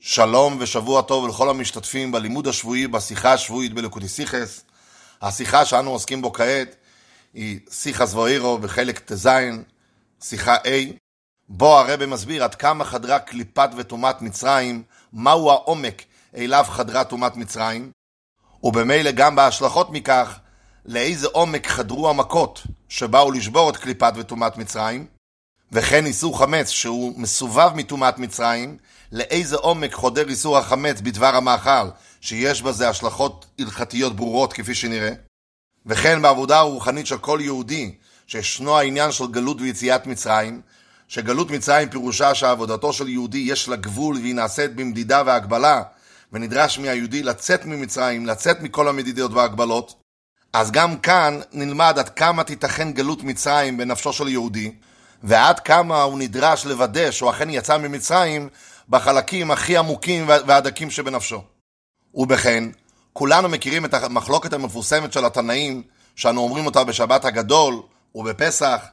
שלום ושבוע טוב לכל המשתתפים בלימוד השבועי בשיחה השבועית בלקוטי סיכס. השיחה שאנו עוסקים בו כעת היא שיחה זבוירו בחלק ט"ז, שיחה A, בו הרב מסביר עד כמה חדרה קליפת וטומאת מצרים, מהו העומק אליו חדרה טומאת מצרים, ובמילא גם בהשלכות מכך, לאיזה עומק חדרו המכות שבאו לשבור את קליפת וטומאת מצרים, וכן איסור חמץ שהוא מסובב מטומאת מצרים, לאיזה עומק חודר איסור החמץ בדבר המאכל, שיש בזה השלכות הלכתיות ברורות כפי שנראה, וכן בעבודה הרוחנית של כל יהודי, שישנו העניין של גלות ויציאת מצרים, שגלות מצרים פירושה שעבודתו של יהודי יש לה גבול והיא נעשית במדידה והגבלה, ונדרש מהיהודי לצאת ממצרים, לצאת מכל המדידות וההגבלות, אז גם כאן נלמד עד כמה תיתכן גלות מצרים בנפשו של יהודי, ועד כמה הוא נדרש לוודא שהוא אכן יצא ממצרים בחלקים הכי עמוקים והדקים שבנפשו. ובכן, כולנו מכירים את המחלוקת המפורסמת של התנאים, שאנו אומרים אותה בשבת הגדול ובפסח,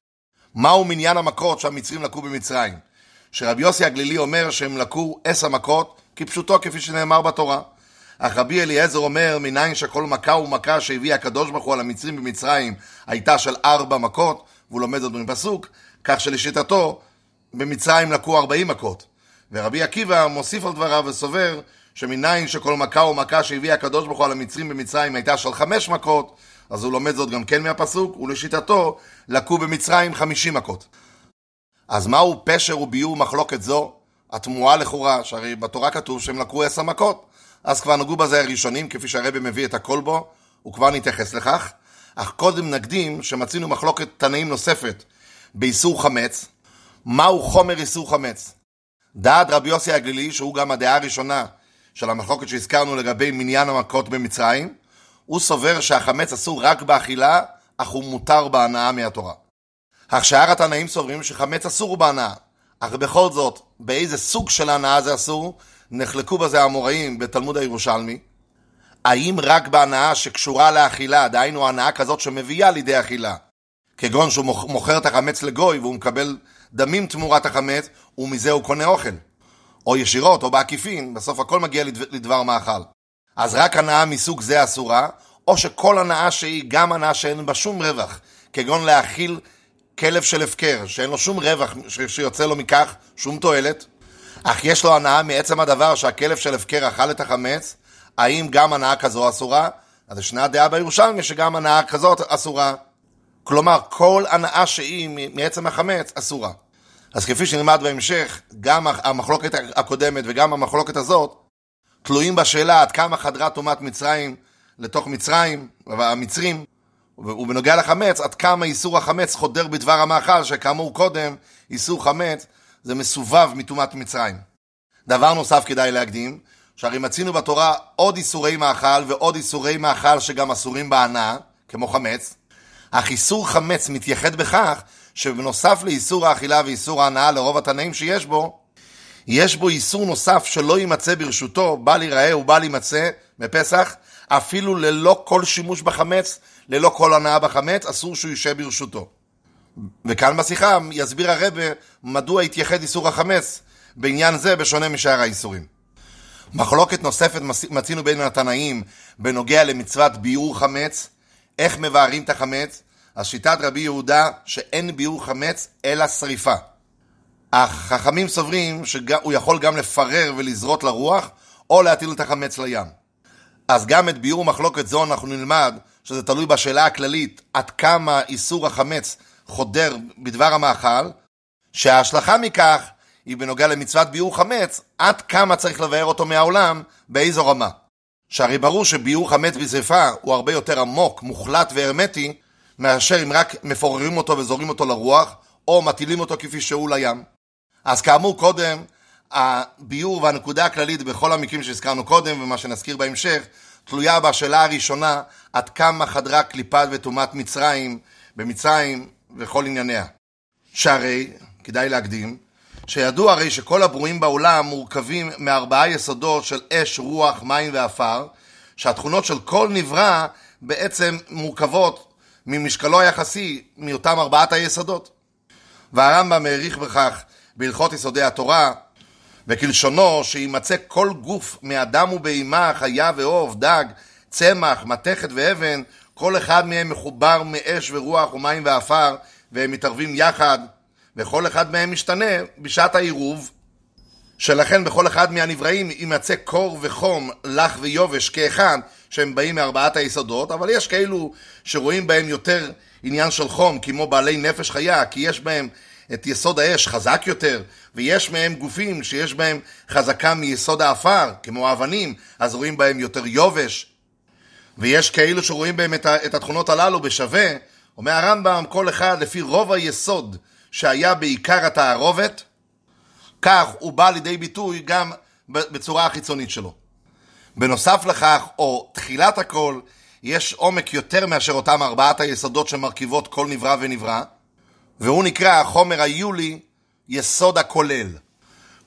מהו מניין המכות שהמצרים לקו במצרים. שרבי יוסי הגלילי אומר שהם לקו עשר מכות, כפשוטו כפי שנאמר בתורה. אך רבי אליעזר אומר, מניין שכל מכה ומכה שהביא הקדוש ברוך הוא על המצרים במצרים הייתה של ארבע מכות, והוא לומד זאת בפסוק, כך שלשיטתו במצרים לקו ארבעים מכות. ורבי עקיבא מוסיף על דבריו וסובר שמניין שכל מכה ומכה שהביא הקדוש ברוך הוא על המצרים במצרים הייתה של חמש מכות, אז הוא לומד זאת גם כן מהפסוק, ולשיטתו לקו במצרים חמישים מכות. אז מהו פשר וביור מחלוקת זו? התמוהה לכאורה, שהרי בתורה כתוב שהם לקו עשר מכות. אז כבר נגעו בזה הראשונים, כפי שהרבי מביא את הכל בו, וכבר נתייחס לכך. אך קודם נקדים שמצינו מחלוקת תנאים נוספת באיסור חמץ. מהו חומר איסור חמץ? דעת רבי יוסי הגלילי, שהוא גם הדעה הראשונה של המחלוקת שהזכרנו לגבי מניין המכות במצרים, הוא סובר שהחמץ אסור רק באכילה, אך הוא מותר בהנאה מהתורה. אך שאר התנאים סוברים שחמץ אסור בהנאה, אך בכל זאת, באיזה סוג של הנאה זה אסור, נחלקו בזה האמוראים בתלמוד הירושלמי. האם רק בהנאה שקשורה לאכילה, דהיינו הנאה כזאת שמביאה לידי אכילה, כגון שהוא מוכר את החמץ לגוי והוא מקבל דמים תמורת החמץ, ומזה הוא קונה אוכל. או ישירות, או בעקיפין, בסוף הכל מגיע לדבר מאכל. אז רק הנאה מסוג זה אסורה, או שכל הנאה שהיא גם הנאה שאין בה שום רווח, כגון להאכיל כלב של הפקר, שאין לו שום רווח שיוצא לו מכך, שום תועלת, אך יש לו הנאה מעצם הדבר שהכלב של הפקר אכל את החמץ, האם גם הנאה כזו אסורה? אז ישנה הדעה בירושלמי שגם הנאה כזאת אסורה. כלומר, כל הנאה שהיא מעצם החמץ אסורה. אז כפי שנלמד בהמשך, גם המחלוקת הקודמת וגם המחלוקת הזאת, תלויים בשאלה עד כמה חדרה טומאת מצרים לתוך מצרים, והמצרים, ובנוגע לחמץ, עד כמה איסור החמץ חודר בדבר המאכל, שכאמור קודם, איסור חמץ זה מסובב מטומאת מצרים. דבר נוסף כדאי להקדים, שהרי מצינו בתורה עוד איסורי מאכל ועוד איסורי מאכל שגם אסורים בהנאה, כמו חמץ, אך איסור חמץ מתייחד בכך שבנוסף לאיסור האכילה ואיסור ההנאה לרוב התנאים שיש בו, יש בו איסור נוסף שלא יימצא ברשותו, בל ייראה ובל יימצא בפסח, אפילו ללא כל שימוש בחמץ, ללא כל הנאה בחמץ, אסור שהוא יישב ברשותו. וכאן בשיחה יסביר הרבה מדוע התייחד איסור החמץ בעניין זה בשונה משאר האיסורים. מחלוקת נוספת מצינו בין התנאים בנוגע למצוות ביעור חמץ, איך מבארים את החמץ, אז שיטת רבי יהודה שאין ביעור חמץ אלא שריפה. אך חכמים סוברים שהוא יכול גם לפרר ולזרות לרוח, או להטיל את החמץ לים. אז גם את ביעור מחלוקת זו אנחנו נלמד, שזה תלוי בשאלה הכללית, עד כמה איסור החמץ חודר בדבר המאכל, שההשלכה מכך היא בנוגע למצוות ביעור חמץ, עד כמה צריך לבאר אותו מהעולם, באיזו רמה. שהרי ברור שביעור חמץ בשרפה הוא הרבה יותר עמוק, מוחלט והרמטי, מאשר אם רק מפוררים אותו וזורים אותו לרוח, או מטילים אותו כפי שהוא לים. אז כאמור קודם, הביאור והנקודה הכללית בכל המקרים שהזכרנו קודם, ומה שנזכיר בהמשך, תלויה בשאלה הראשונה, עד כמה חדרה קליפת וטומאת מצרים במצרים וכל ענייניה. שהרי, כדאי להקדים, שידוע הרי שכל הברואים בעולם מורכבים מארבעה יסודות של אש, רוח, מים ועפר, שהתכונות של כל נברא בעצם מורכבות ממשקלו היחסי מאותם ארבעת היסודות. והרמב"ם העריך בכך בהלכות יסודי התורה, וכלשונו שימצא כל גוף מאדם ובהמה, חיה ועוף, דג, צמח, מתכת ואבן, כל אחד מהם מחובר מאש ורוח ומים ועפר, והם מתערבים יחד, וכל אחד מהם משתנה בשעת העירוב, שלכן בכל אחד מהנבראים יימצא קור וחום, לח ויובש כאחד, שהם באים מארבעת היסודות, אבל יש כאלו שרואים בהם יותר עניין של חום, כמו בעלי נפש חיה, כי יש בהם את יסוד האש חזק יותר, ויש מהם גופים שיש בהם חזקה מיסוד האפר, כמו האבנים, אז רואים בהם יותר יובש. ויש כאלו שרואים בהם את התכונות הללו בשווה, אומר הרמב"ם, כל אחד לפי רוב היסוד שהיה בעיקר התערובת, כך הוא בא לידי ביטוי גם בצורה החיצונית שלו. בנוסף לכך, או תחילת הכל, יש עומק יותר מאשר אותם ארבעת היסודות שמרכיבות כל נברא ונברא, והוא נקרא החומר היולי יסוד הכולל.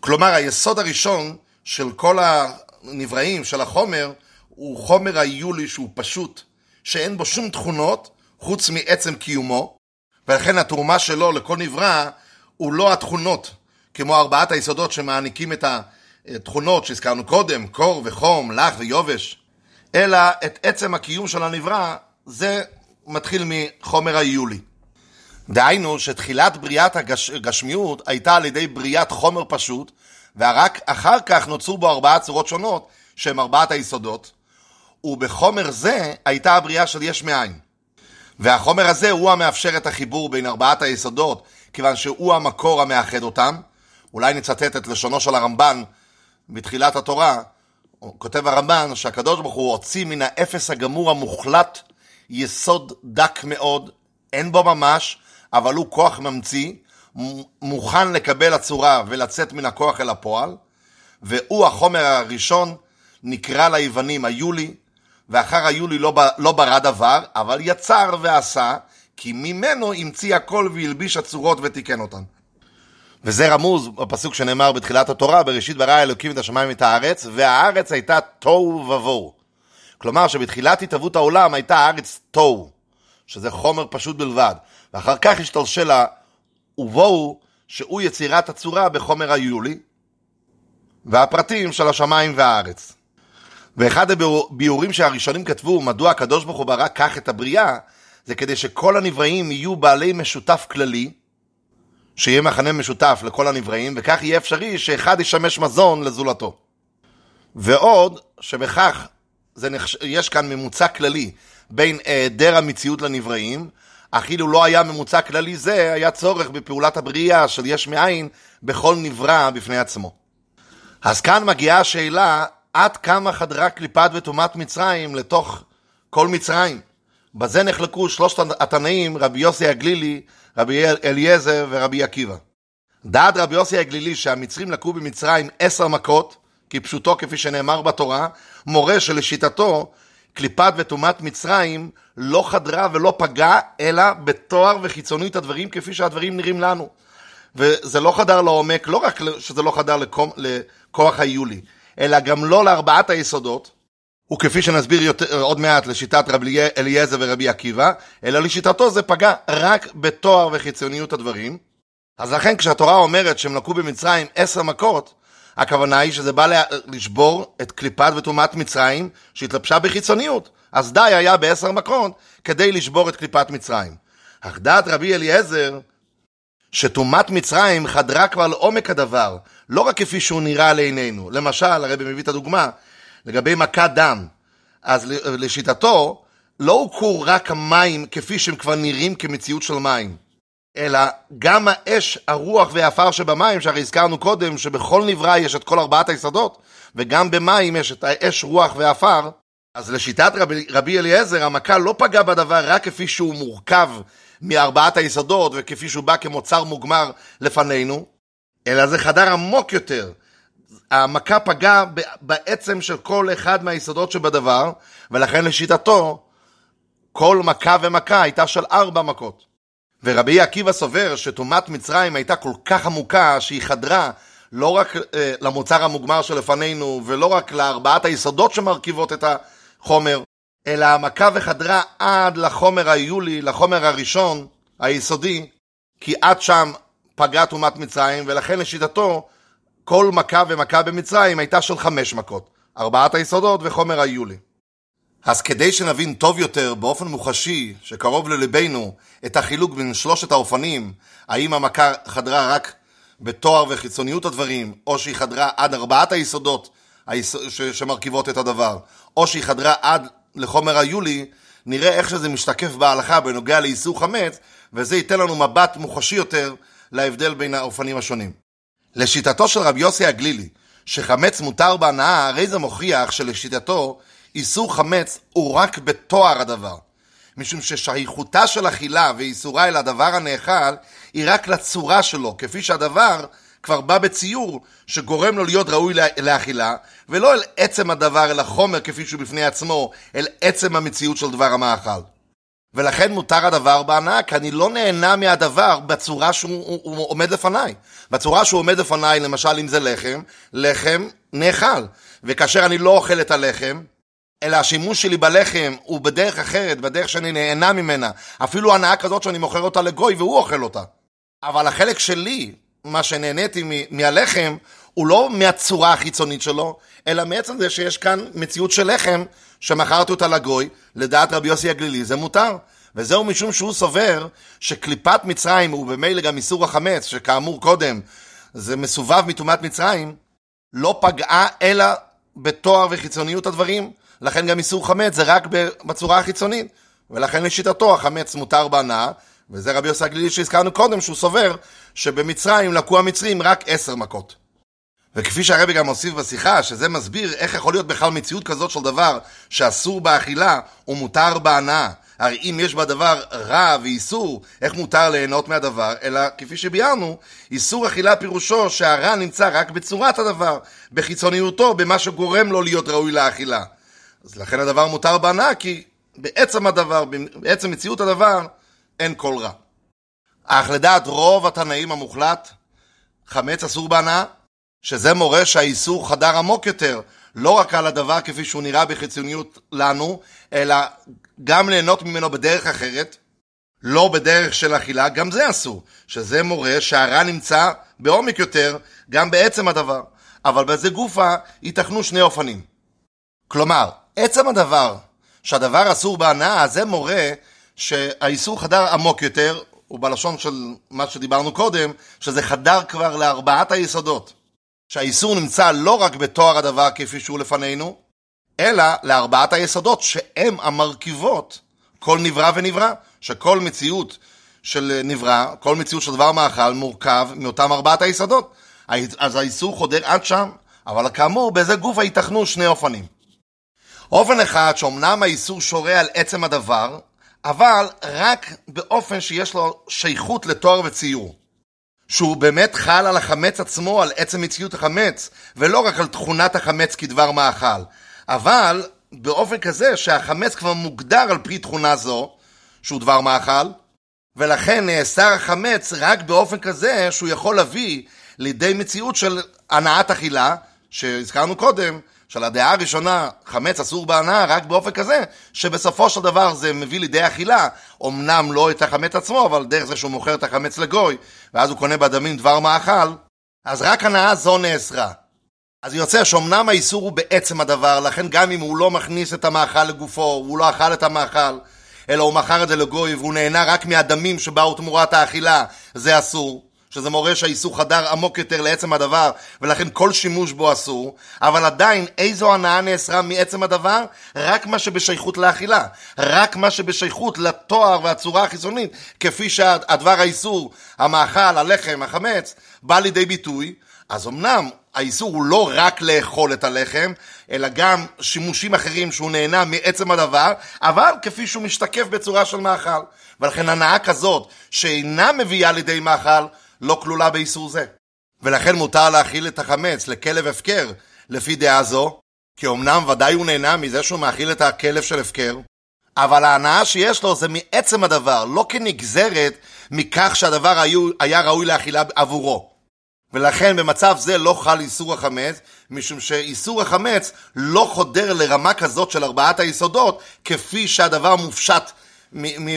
כלומר, היסוד הראשון של כל הנבראים, של החומר, הוא חומר היולי שהוא פשוט, שאין בו שום תכונות חוץ מעצם קיומו, ולכן התרומה שלו לכל נברא הוא לא התכונות, כמו ארבעת היסודות שמעניקים את התכונות שהזכרנו קודם, קור וחום, לח ויובש, אלא את עצם הקיום של הנברא, זה מתחיל מחומר היולי. דהיינו שתחילת בריאת הגשמיות הייתה על ידי בריאת חומר פשוט, ורק אחר כך נוצרו בו ארבעה צורות שונות, שהם ארבעת היסודות, ובחומר זה הייתה הבריאה של יש מאין. והחומר הזה הוא המאפשר את החיבור בין ארבעת היסודות, כיוון שהוא המקור המאחד אותם. אולי נצטט את לשונו של הרמב"ן בתחילת התורה, כותב הרמב"ן שהקדוש ברוך הוא הוציא מן האפס הגמור המוחלט יסוד דק מאוד, אין בו ממש, אבל הוא כוח ממציא, מוכן לקבל הצורה ולצאת מן הכוח אל הפועל, והוא החומר הראשון, נקרא ליוונים היולי, ואחר היולי לא, לא ברא דבר, אבל יצר ועשה, כי ממנו המציא הכל והלביש הצורות ותיקן אותן. וזה רמוז בפסוק שנאמר בתחילת התורה, בראשית ברא אלוקים את השמיים ואת הארץ, והארץ הייתה תוהו ובוהו. כלומר שבתחילת התהוות העולם הייתה הארץ תוהו, שזה חומר פשוט בלבד. ואחר כך השתלשל ובוהו, שהוא יצירת הצורה בחומר היולי, והפרטים של השמיים והארץ. ואחד הביאורים שהראשונים כתבו, מדוע הקדוש ברוך הוא ברא כך את הבריאה, זה כדי שכל הנבראים יהיו בעלי משותף כללי, שיהיה מכנה משותף לכל הנבראים, וכך יהיה אפשרי שאחד ישמש מזון לזולתו. ועוד, שבכך זה נחש... יש כאן ממוצע כללי בין היעדר המציאות לנבראים, אך אילו לא היה ממוצע כללי זה, היה צורך בפעולת הבריאה של יש מאין בכל נברא בפני עצמו. אז כאן מגיעה השאלה, עד כמה חדרה קליפת וטומאת מצרים לתוך כל מצרים. בזה נחלקו שלושת התנאים, רבי יוסי הגלילי, רבי אליעזר ורבי עקיבא. דעת רבי יוסי הגלילי שהמצרים לקו במצרים עשר מכות, כפשוטו כפי שנאמר בתורה, מורה שלשיטתו קליפת וטומאת מצרים לא חדרה ולא פגעה, אלא בתואר וחיצונית הדברים כפי שהדברים נראים לנו. וזה לא חדר לעומק, לא רק שזה לא חדר לכוח היולי, אלא גם לא לארבעת היסודות, וכפי שנסביר יותר, עוד מעט לשיטת רבי אליעזר ורבי עקיבא, אלא לשיטתו זה פגע רק בתואר וחיצוניות הדברים. אז לכן כשהתורה אומרת שהם לקו במצרים עשר מכות, הכוונה היא שזה בא לשבור את קליפת וטומאת מצרים שהתלבשה בחיצוניות. אז די היה בעשר מכות כדי לשבור את קליפת מצרים. אך דעת רבי אליעזר שטומאת מצרים חדרה כבר לעומק הדבר, לא רק כפי שהוא נראה לעינינו. למשל, הרבי מביא את הדוגמה, לגבי מכת דם. אז לשיטתו, לא הוכו רק המים כפי שהם כבר נראים כמציאות של מים, אלא גם האש, הרוח והעפר שבמים, שהרי הזכרנו קודם שבכל נברא יש את כל ארבעת היסודות, וגם במים יש את האש, רוח ועפר, אז לשיטת רבי, רבי אליעזר, המכה לא פגע בדבר רק כפי שהוא מורכב מארבעת היסודות וכפי שהוא בא כמוצר מוגמר לפנינו, אלא זה חדר עמוק יותר. המכה פגעה בעצם של כל אחד מהיסודות שבדבר, ולכן לשיטתו, כל מכה ומכה הייתה של ארבע מכות. ורבי עקיבא סובר שטומאת מצרים הייתה כל כך עמוקה שהיא חדרה לא רק אה, למוצר המוגמר שלפנינו ולא רק לארבעת היסודות שמרכיבות את החומר, אלא המכה וחדרה עד לחומר היולי, לחומר הראשון, היסודי, כי עד שם פגעה טומאת מצרים, ולכן לשיטתו כל מכה ומכה במצרים הייתה של חמש מכות, ארבעת היסודות וחומר היולי. אז כדי שנבין טוב יותר, באופן מוחשי, שקרוב ללבנו, את החילוק בין שלושת האופנים, האם המכה חדרה רק בתואר וחיצוניות הדברים, או שהיא חדרה עד ארבעת היסודות שמרכיבות את הדבר, או שהיא חדרה עד לחומר היולי, נראה איך שזה משתקף בהלכה בנוגע לאיסור חמץ, וזה ייתן לנו מבט מוחשי יותר להבדל בין האופנים השונים. לשיטתו של רבי יוסי הגלילי, שחמץ מותר בהנאה, הרי זה מוכיח שלשיטתו איסור חמץ הוא רק בתואר הדבר. משום ששייכותה של אכילה ואיסורה אל הדבר הנאכל היא רק לצורה שלו, כפי שהדבר כבר בא בציור שגורם לו להיות ראוי לאכילה, ולא אל עצם הדבר, אל החומר כפי שהוא בפני עצמו, אל עצם המציאות של דבר המאכל. ולכן מותר הדבר בהנאה, כי אני לא נהנה מהדבר בצורה שהוא הוא, הוא עומד לפניי. בצורה שהוא עומד לפניי, למשל אם זה לחם, לחם נאכל. וכאשר אני לא אוכל את הלחם, אלא השימוש שלי בלחם הוא בדרך אחרת, בדרך שאני נהנה ממנה. אפילו הנאה כזאת שאני מוכר אותה לגוי והוא אוכל אותה. אבל החלק שלי, מה שנהניתי מהלחם, הוא לא מהצורה החיצונית שלו, אלא מעצם זה שיש כאן מציאות של לחם שמכרתי אותה לגוי, לדעת רבי יוסי הגלילי, זה מותר. וזהו משום שהוא סובר שקליפת מצרים, ובמילא גם איסור החמץ, שכאמור קודם, זה מסובב מטומאת מצרים, לא פגעה אלא בתואר וחיצוניות הדברים, לכן גם איסור חמץ זה רק בצורה החיצונית, ולכן לשיטתו החמץ מותר בהנאה, וזה רבי יוסי הגלילי שהזכרנו קודם, שהוא סובר שבמצרים לקו המצרים רק עשר מכות. וכפי שהרבי גם הוסיף בשיחה, שזה מסביר איך יכול להיות בכלל מציאות כזאת של דבר שאסור באכילה ומותר בהנאה. הרי אם יש בדבר רע ואיסור, איך מותר ליהנות מהדבר? אלא כפי שביארנו, איסור אכילה פירושו שהרע נמצא רק בצורת הדבר, בחיצוניותו, במה שגורם לו להיות ראוי לאכילה. אז לכן הדבר מותר בהנאה, כי בעצם הדבר, בעצם מציאות הדבר, אין כל רע. אך לדעת רוב התנאים המוחלט, חמץ אסור בהנאה, שזה מורה שהאיסור חדר עמוק יותר, לא רק על הדבר כפי שהוא נראה בחיצוניות לנו, אלא גם ליהנות ממנו בדרך אחרת, לא בדרך של אכילה, גם זה אסור, שזה מורה שהרע נמצא בעומק יותר, גם בעצם הדבר. אבל בזה גופה ייתכנו שני אופנים. כלומר, עצם הדבר שהדבר אסור בהנאה, זה מורה שהאיסור חדר עמוק יותר, ובלשון של מה שדיברנו קודם, שזה חדר כבר לארבעת היסודות. שהאיסור נמצא לא רק בתואר הדבר כפי שהוא לפנינו, אלא לארבעת היסודות שהם המרכיבות כל נברא ונברא, שכל מציאות של נברא, כל מציאות של דבר מאכל מורכב מאותם ארבעת היסודות. אז האיסור חודר עד שם, אבל כאמור, בזה גוף היתכנו שני אופנים. אופן אחד שאומנם האיסור שורה על עצם הדבר, אבל רק באופן שיש לו שייכות לתואר וציור. שהוא באמת חל על החמץ עצמו, על עצם מציאות החמץ, ולא רק על תכונת החמץ כדבר מאכל. אבל באופן כזה שהחמץ כבר מוגדר על פי תכונה זו, שהוא דבר מאכל, ולכן נאסר החמץ רק באופן כזה שהוא יכול להביא לידי מציאות של הנעת אכילה, שהזכרנו קודם, של הדעה הראשונה, חמץ אסור בהנאה, רק באופן כזה, שבסופו של דבר זה מביא לידי אכילה, אמנם לא את החמץ עצמו, אבל דרך זה שהוא מוכר את החמץ לגוי, ואז הוא קונה בדמים דבר מאכל, אז רק הנאה זו נאסרה. אז יוצא שאומנם האיסור הוא בעצם הדבר, לכן גם אם הוא לא מכניס את המאכל לגופו, הוא לא אכל את המאכל, אלא הוא מכר את זה לגוי והוא נהנה רק מהדמים שבאו תמורת האכילה, זה אסור. שזה מורה שהאיסור חדר עמוק יותר לעצם הדבר, ולכן כל שימוש בו אסור, אבל עדיין איזו הנאה נאסרה מעצם הדבר? רק מה שבשייכות לאכילה, רק מה שבשייכות לתואר והצורה החיצונית, כפי שהדבר האיסור, המאכל, הלחם, החמץ, בא לידי ביטוי, אז אמנם האיסור הוא לא רק לאכול את הלחם, אלא גם שימושים אחרים שהוא נהנה מעצם הדבר, אבל כפי שהוא משתקף בצורה של מאכל. ולכן הנאה כזאת שאינה מביאה לידי מאכל, לא כלולה באיסור זה. ולכן מותר להאכיל את החמץ לכלב הפקר, לפי דעה זו, כי אמנם ודאי הוא נהנה מזה שהוא מאכיל את הכלב של הפקר, אבל ההנאה שיש לו זה מעצם הדבר, לא כנגזרת מכך שהדבר היו, היה ראוי לאכילה עבורו. ולכן במצב זה לא חל איסור החמץ, משום שאיסור החמץ לא חודר לרמה כזאת של ארבעת היסודות, כפי שהדבר מופשט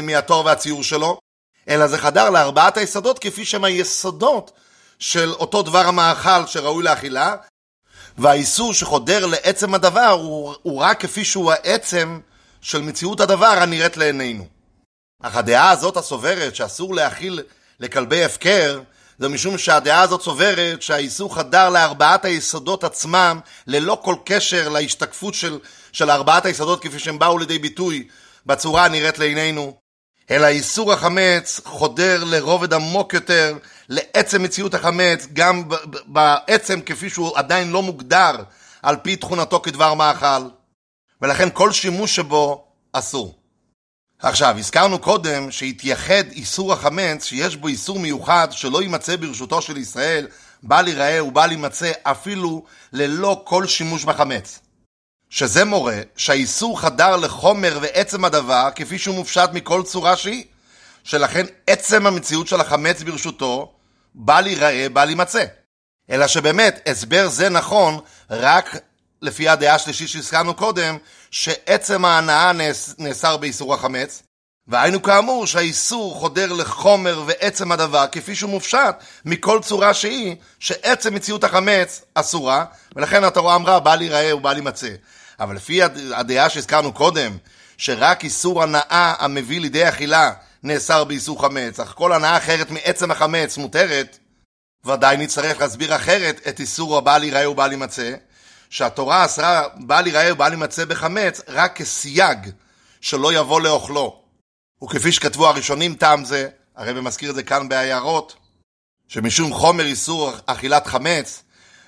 מהתואר והציור שלו, אלא זה חדר לארבעת היסודות כפי שהם היסודות של אותו דבר המאכל שראוי לאכילה, והאיסור שחודר לעצם הדבר הוא, הוא רק כפי שהוא העצם של מציאות הדבר הנראית לעינינו. אך הדעה הזאת הסוברת שאסור להכיל לכלבי הפקר, זה משום שהדעה הזאת סוברת שהאיסור חדר לארבעת היסודות עצמם ללא כל קשר להשתקפות של, של ארבעת היסודות כפי שהם באו לידי ביטוי בצורה הנראית לעינינו, אלא איסור החמץ חודר לרובד עמוק יותר, לעצם מציאות החמץ, גם בעצם כפי שהוא עדיין לא מוגדר על פי תכונתו כדבר מאכל, ולכן כל שימוש שבו אסור. עכשיו, הזכרנו קודם שהתייחד איסור החמץ, שיש בו איסור מיוחד שלא יימצא ברשותו של ישראל, בל ייראה ובל יימצא אפילו ללא כל שימוש בחמץ. שזה מורה שהאיסור חדר לחומר ועצם הדבר כפי שהוא מופשט מכל צורה שהיא, שלכן עצם המציאות של החמץ ברשותו בל ייראה, בל יימצא. אלא שבאמת הסבר זה נכון רק לפי הדעה השלישית שהזכרנו קודם, שעצם ההנאה נאסר באיסור החמץ, והיינו כאמור שהאיסור חודר לחומר ועצם הדבר כפי שהוא מופשט מכל צורה שהיא, שעצם מציאות החמץ אסורה, ולכן התורה אמרה בל ייראה ובל יימצא. אבל לפי הדעה שהזכרנו קודם, שרק איסור הנאה המביא לידי אכילה נאסר באיסור חמץ, אך כל הנאה אחרת מעצם החמץ מותרת, ודאי נצטרך להסביר אחרת את איסור הבל ייראה ובל יימצא, שהתורה אסרה בל ייראה ובל יימצא בחמץ רק כסייג שלא יבוא לאוכלו. וכפי שכתבו הראשונים טעם זה, הרב מזכיר את זה כאן בהערות, שמשום חומר איסור אכילת חמץ,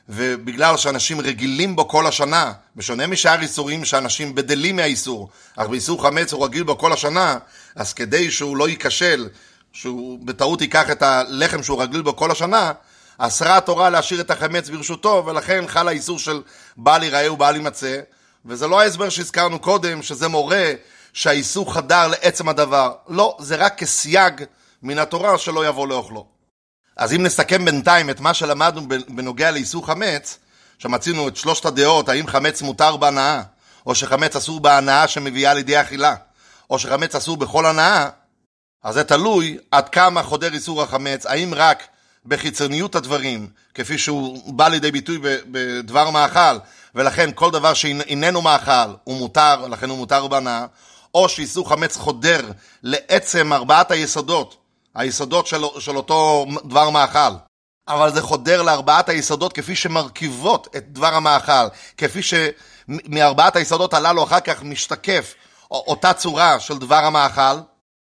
ובגלל שאנשים רגילים בו כל השנה, בשונה משאר איסורים שאנשים בדלים מהאיסור, אך באיסור חמץ הוא רגיל בו כל השנה, אז כדי שהוא לא ייכשל, שהוא בטעות ייקח את הלחם שהוא רגיל בו כל השנה, אסרה התורה להשאיר את החמץ ברשותו, ולכן חל האיסור של בל ייראה ובל יימצא, וזה לא ההסבר שהזכרנו קודם, שזה מורה שהאיסור חדר לעצם הדבר. לא, זה רק כסייג מן התורה שלא יבוא לאוכלו. אז אם נסכם בינתיים את מה שלמדנו בנוגע לאיסור חמץ, שמצינו את שלושת הדעות, האם חמץ מותר בהנאה, או שחמץ אסור בהנאה שמביאה לידי אכילה, או שחמץ אסור בכל הנאה, אז זה תלוי עד כמה חודר איסור החמץ, האם רק בחיצוניות הדברים, כפי שהוא בא לידי ביטוי בדבר מאכל, ולכן כל דבר שאיננו מאכל הוא מותר, לכן הוא מותר בהנאה, או שאיסור חמץ חודר לעצם ארבעת היסודות, היסודות של, של אותו דבר מאכל. אבל זה חודר לארבעת היסודות כפי שמרכיבות את דבר המאכל, כפי שמארבעת היסודות הללו אחר כך משתקף אותה צורה של דבר המאכל,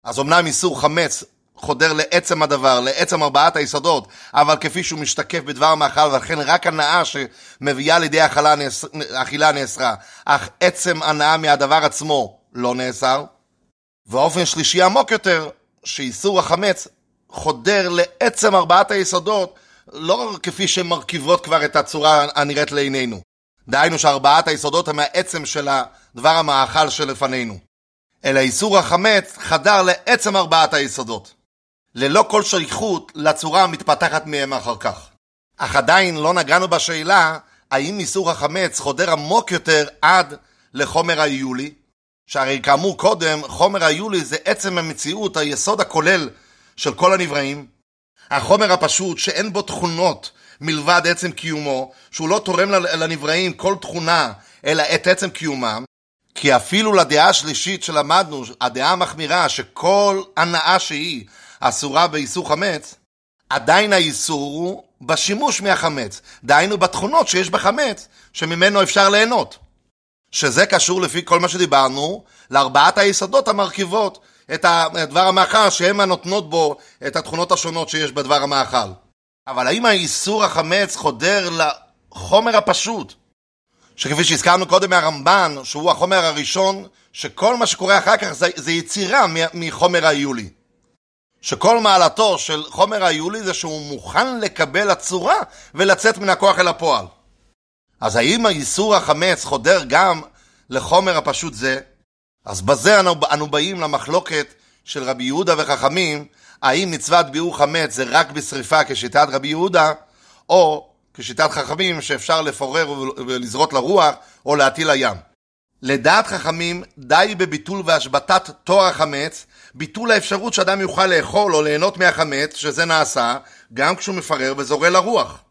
אז אמנם איסור חמץ חודר לעצם הדבר, לעצם ארבעת היסודות, אבל כפי שהוא משתקף בדבר המאכל, ולכן רק הנאה שמביאה לידי אכילה, נאס... אכילה נאסרה, אך עצם הנאה מהדבר עצמו לא נאסר. ואופן שלישי עמוק יותר, שאיסור החמץ חודר לעצם ארבעת היסודות, לא כפי שמרכיבות כבר את הצורה הנראית לעינינו. דהיינו שארבעת היסודות הם העצם של הדבר המאכל שלפנינו. אלא איסור החמץ חדר לעצם ארבעת היסודות. ללא כל שייכות לצורה המתפתחת מהם אחר כך. אך עדיין לא נגענו בשאלה האם איסור החמץ חודר עמוק יותר עד לחומר היולי, שהרי כאמור קודם, חומר היולי זה עצם המציאות, היסוד הכולל של כל הנבראים. החומר הפשוט שאין בו תכונות מלבד עצם קיומו, שהוא לא תורם לנבראים כל תכונה, אלא את עצם קיומם, כי אפילו לדעה השלישית שלמדנו, הדעה המחמירה, שכל הנאה שהיא אסורה באיסור חמץ, עדיין האיסור הוא בשימוש מהחמץ, דהיינו בתכונות שיש בחמץ, שממנו אפשר ליהנות. שזה קשור לפי כל מה שדיברנו, לארבעת היסודות המרכיבות את הדבר המאכל, שהן הנותנות בו את התכונות השונות שיש בדבר המאכל. אבל האם האיסור החמץ חודר לחומר הפשוט, שכפי שהזכרנו קודם מהרמב"ן, שהוא החומר הראשון, שכל מה שקורה אחר כך זה, זה יצירה מחומר היולי. שכל מעלתו של חומר היולי זה שהוא מוכן לקבל הצורה ולצאת מן הכוח אל הפועל. אז האם האיסור החמץ חודר גם לחומר הפשוט זה? אז בזה אנו, אנו באים למחלוקת של רבי יהודה וחכמים, האם מצוות ביעור חמץ זה רק בשריפה כשיטת רבי יהודה, או כשיטת חכמים שאפשר לפורר ולזרות לרוח, או להטיל לים. לדעת חכמים, די בביטול והשבתת תואר החמץ, ביטול האפשרות שאדם יוכל לאכול או ליהנות מהחמץ, שזה נעשה, גם כשהוא מפרר וזורע לרוח.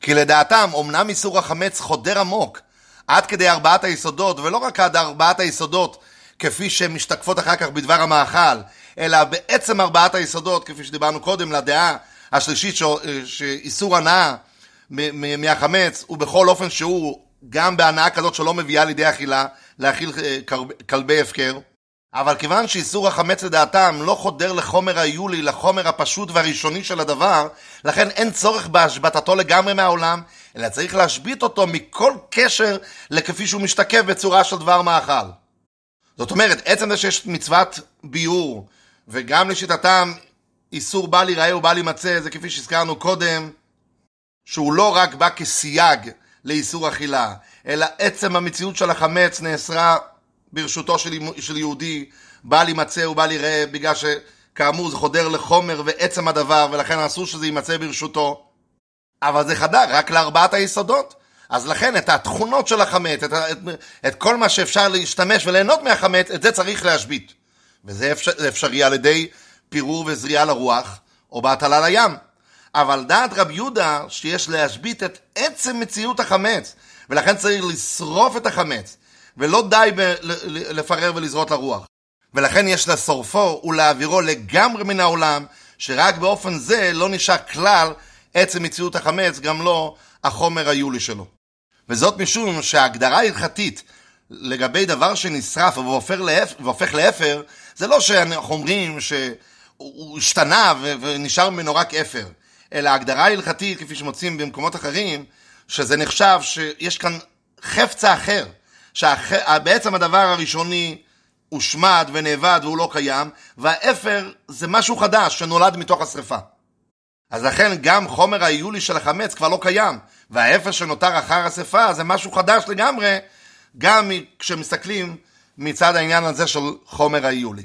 כי לדעתם, אמנם איסור החמץ חודר עמוק, עד כדי ארבעת היסודות, ולא רק עד ארבעת היסודות, כפי שהן משתקפות אחר כך בדבר המאכל, אלא בעצם ארבעת היסודות, כפי שדיברנו קודם, לדעה השלישית שאיסור הנאה מהחמץ הוא בכל אופן שהוא גם בהנאה כזאת שלא מביאה לידי אכילה, להאכיל אה, כלבי הפקר. אבל כיוון שאיסור החמץ לדעתם לא חודר לחומר היולי, לחומר הפשוט והראשוני של הדבר, לכן אין צורך בהשבתתו לגמרי מהעולם, אלא צריך להשבית אותו מכל קשר לכפי שהוא משתקף בצורה של דבר מאכל. זאת אומרת, עצם זה שיש מצוות ביאור, וגם לשיטתם איסור בל ייראה ובל יימצא, זה כפי שהזכרנו קודם, שהוא לא רק בא כסייג לאיסור אכילה, אלא עצם המציאות של החמץ נאסרה ברשותו של, של יהודי, בל יימצא ובל ייראה, בגלל שכאמור זה חודר לחומר ועצם הדבר, ולכן אסור שזה יימצא ברשותו. אבל זה חדר רק לארבעת היסודות. אז לכן את התכונות של החמץ, את, את, את כל מה שאפשר להשתמש וליהנות מהחמץ, את זה צריך להשבית. וזה אפשר, אפשרי על ידי פירור וזריעה לרוח, או בהטלה לים. אבל דעת רב יהודה שיש להשבית את עצם מציאות החמץ, ולכן צריך לשרוף את החמץ, ולא די ב- לפרר ולזרות לרוח. ולכן יש לשורפו ולהעבירו לגמרי מן העולם, שרק באופן זה לא נשאר כלל עצם מציאות החמץ, גם לא החומר היולי שלו. וזאת משום שההגדרה ההלכתית לגבי דבר שנשרף והופך לאפר, זה לא שאנחנו אומרים שהוא השתנה ונשאר ממנו רק אפר, אלא ההגדרה ההלכתית, כפי שמוצאים במקומות אחרים, שזה נחשב שיש כאן חפצה אחר, שבעצם הדבר הראשוני הושמד ונאבד והוא לא קיים, והאפר זה משהו חדש שנולד מתוך השרפה. אז לכן גם חומר היולי של החמץ כבר לא קיים, והאפר שנותר אחר השרפה זה משהו חדש לגמרי, גם כשמסתכלים מצד העניין הזה של חומר היולי.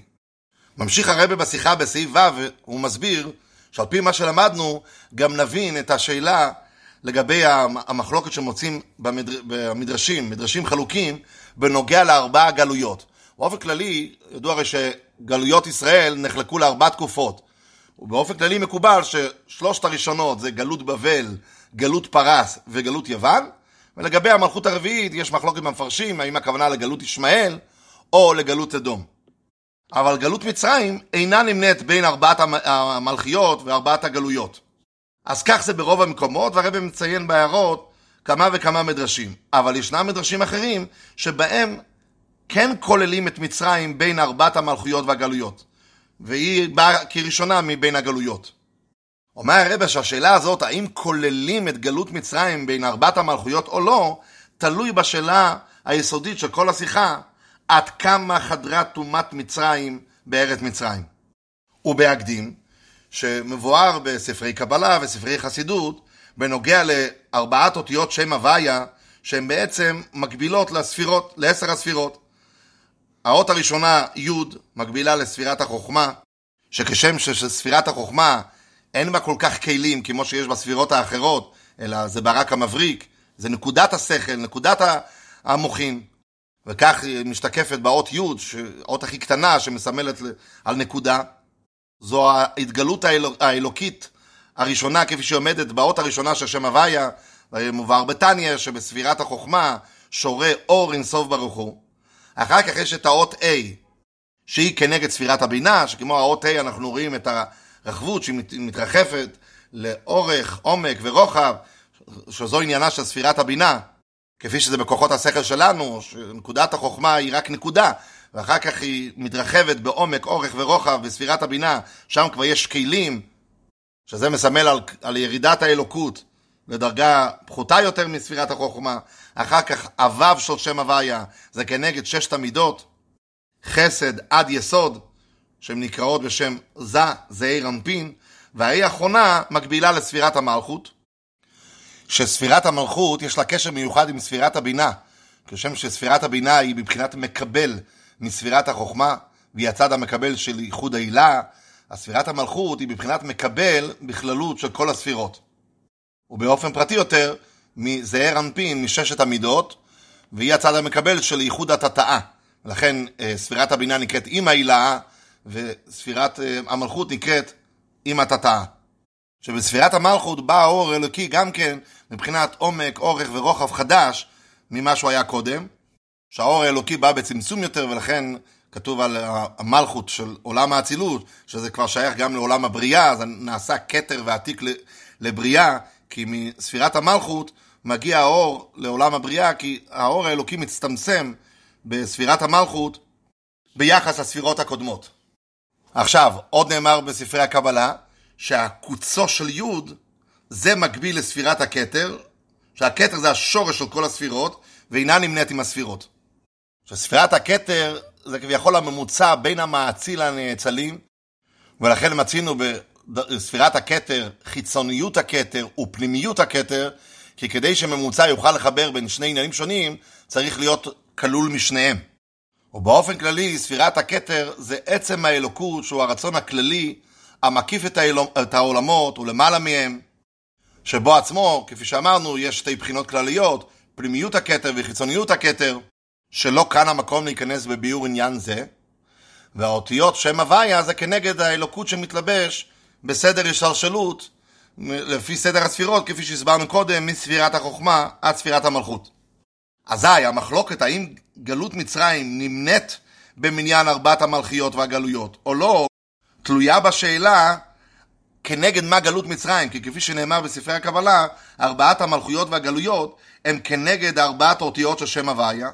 ממשיך הרבה בשיחה בסעיף ו', הוא מסביר שעל פי מה שלמדנו, גם נבין את השאלה לגבי המחלוקת שמוצאים במדר... במדרשים, מדרשים חלוקים, בנוגע לארבע גלויות. באופן כללי, ידוע הרי שגלויות ישראל נחלקו לארבע תקופות. ובאופן כללי מקובל ששלושת הראשונות זה גלות בבל, גלות פרס וגלות יוון, ולגבי המלכות הרביעית יש מחלוקת במפרשים, האם הכוונה לגלות ישמעאל או לגלות אדום. אבל גלות מצרים אינה נמנית בין ארבעת המלכיות וארבעת הגלויות. אז כך זה ברוב המקומות, והרבא מציין בהערות כמה וכמה מדרשים. אבל ישנם מדרשים אחרים שבהם כן כוללים את מצרים בין ארבעת המלכויות והגלויות. והיא באה כראשונה מבין הגלויות. אומר הרבה שהשאלה הזאת, האם כוללים את גלות מצרים בין ארבעת המלכויות או לא, תלוי בשאלה היסודית של כל השיחה, עד כמה חדרה טומאת מצרים בארץ מצרים. ובהקדים, שמבואר בספרי קבלה וספרי חסידות, בנוגע לארבעת אותיות שם הוויה, שהן בעצם מקבילות לספירות, לעשר הספירות. האות הראשונה, י', מקבילה לספירת החוכמה, שכשם שספירת החוכמה אין בה כל כך כלים כמו שיש בספירות האחרות, אלא זה ברק המבריק, זה נקודת השכל, נקודת המוחין. וכך משתקפת באות י', האות הכי קטנה שמסמלת על נקודה. זו ההתגלות האלוק, האלוקית הראשונה, כפי שהיא עומדת באות הראשונה של שם הוויה, מובהר בתניא, שבספירת החוכמה שורה אור אינסוף ברוך הוא. אחר כך יש את האות A, שהיא כנגד ספירת הבינה, שכמו האות A אנחנו רואים את הרחבות שהיא מתרחפת לאורך, עומק ורוחב, שזו עניינה של ספירת הבינה. כפי שזה בכוחות השכל שלנו, שנקודת החוכמה היא רק נקודה, ואחר כך היא מתרחבת בעומק, אורך ורוחב בספירת הבינה, שם כבר יש כלים, שזה מסמל על, על ירידת האלוקות לדרגה פחותה יותר מספירת החוכמה, אחר כך הוו של שם הוויה, זה כנגד ששת המידות, חסד עד יסוד, שהן נקראות בשם זה, זעיר אנפין, והאי האחרונה מקבילה לספירת המלכות, שספירת המלכות יש לה קשר מיוחד עם ספירת הבינה, כשם שספירת הבינה היא מבחינת מקבל מספירת החוכמה, והיא הצד המקבל של ייחוד העילה, הספירת המלכות היא מבחינת מקבל בכללות של כל הספירות. ובאופן פרטי יותר, מזעיר אנפין, מששת המידות, והיא הצד המקבל של ייחוד התתאה. לכן אה, ספירת הבינה נקראת עם העילה, וספירת אה, המלכות נקראת עם התתאה. שבספירת המלכות בא האור האלוקי גם כן מבחינת עומק, אורך ורוחב חדש ממה שהוא היה קודם, שהאור האלוקי בא בצמצום יותר ולכן כתוב על המלכות של עולם האצילות, שזה כבר שייך גם לעולם הבריאה, אז נעשה כתר ועתיק לבריאה, כי מספירת המלכות מגיע האור לעולם הבריאה, כי האור האלוקי מצטמצם בספירת המלכות ביחס לספירות הקודמות. עכשיו, עוד נאמר בספרי הקבלה, שהקוצו של יוד זה מקביל לספירת הכתר, שהכתר זה השורש של כל הספירות, ואינה נמנית עם הספירות. שספירת הכתר זה כביכול הממוצע בין המאציל לנאצלים, ולכן מצינו בספירת הכתר חיצוניות הכתר ופנימיות הכתר, כי כדי שממוצע יוכל לחבר בין שני עניינים שונים, צריך להיות כלול משניהם. ובאופן כללי, ספירת הכתר זה עצם האלוקות, שהוא הרצון הכללי המקיף את העולמות ולמעלה מהם, שבו עצמו, כפי שאמרנו, יש שתי בחינות כלליות, פנימיות הכתר וחיצוניות הכתר, שלא כאן המקום להיכנס בביאור עניין זה, והאותיות שם הוויה זה כנגד האלוקות שמתלבש בסדר השתלשלות, לפי סדר הספירות, כפי שהסברנו קודם, מספירת החוכמה עד ספירת המלכות. אזי המחלוקת האם גלות מצרים נמנית במניין ארבעת המלכיות והגלויות, או לא, תלויה בשאלה כנגד מה גלות מצרים, כי כפי שנאמר בספרי הקבלה, ארבעת המלכויות והגלויות הם כנגד ארבעת האותיות של שם הוויה,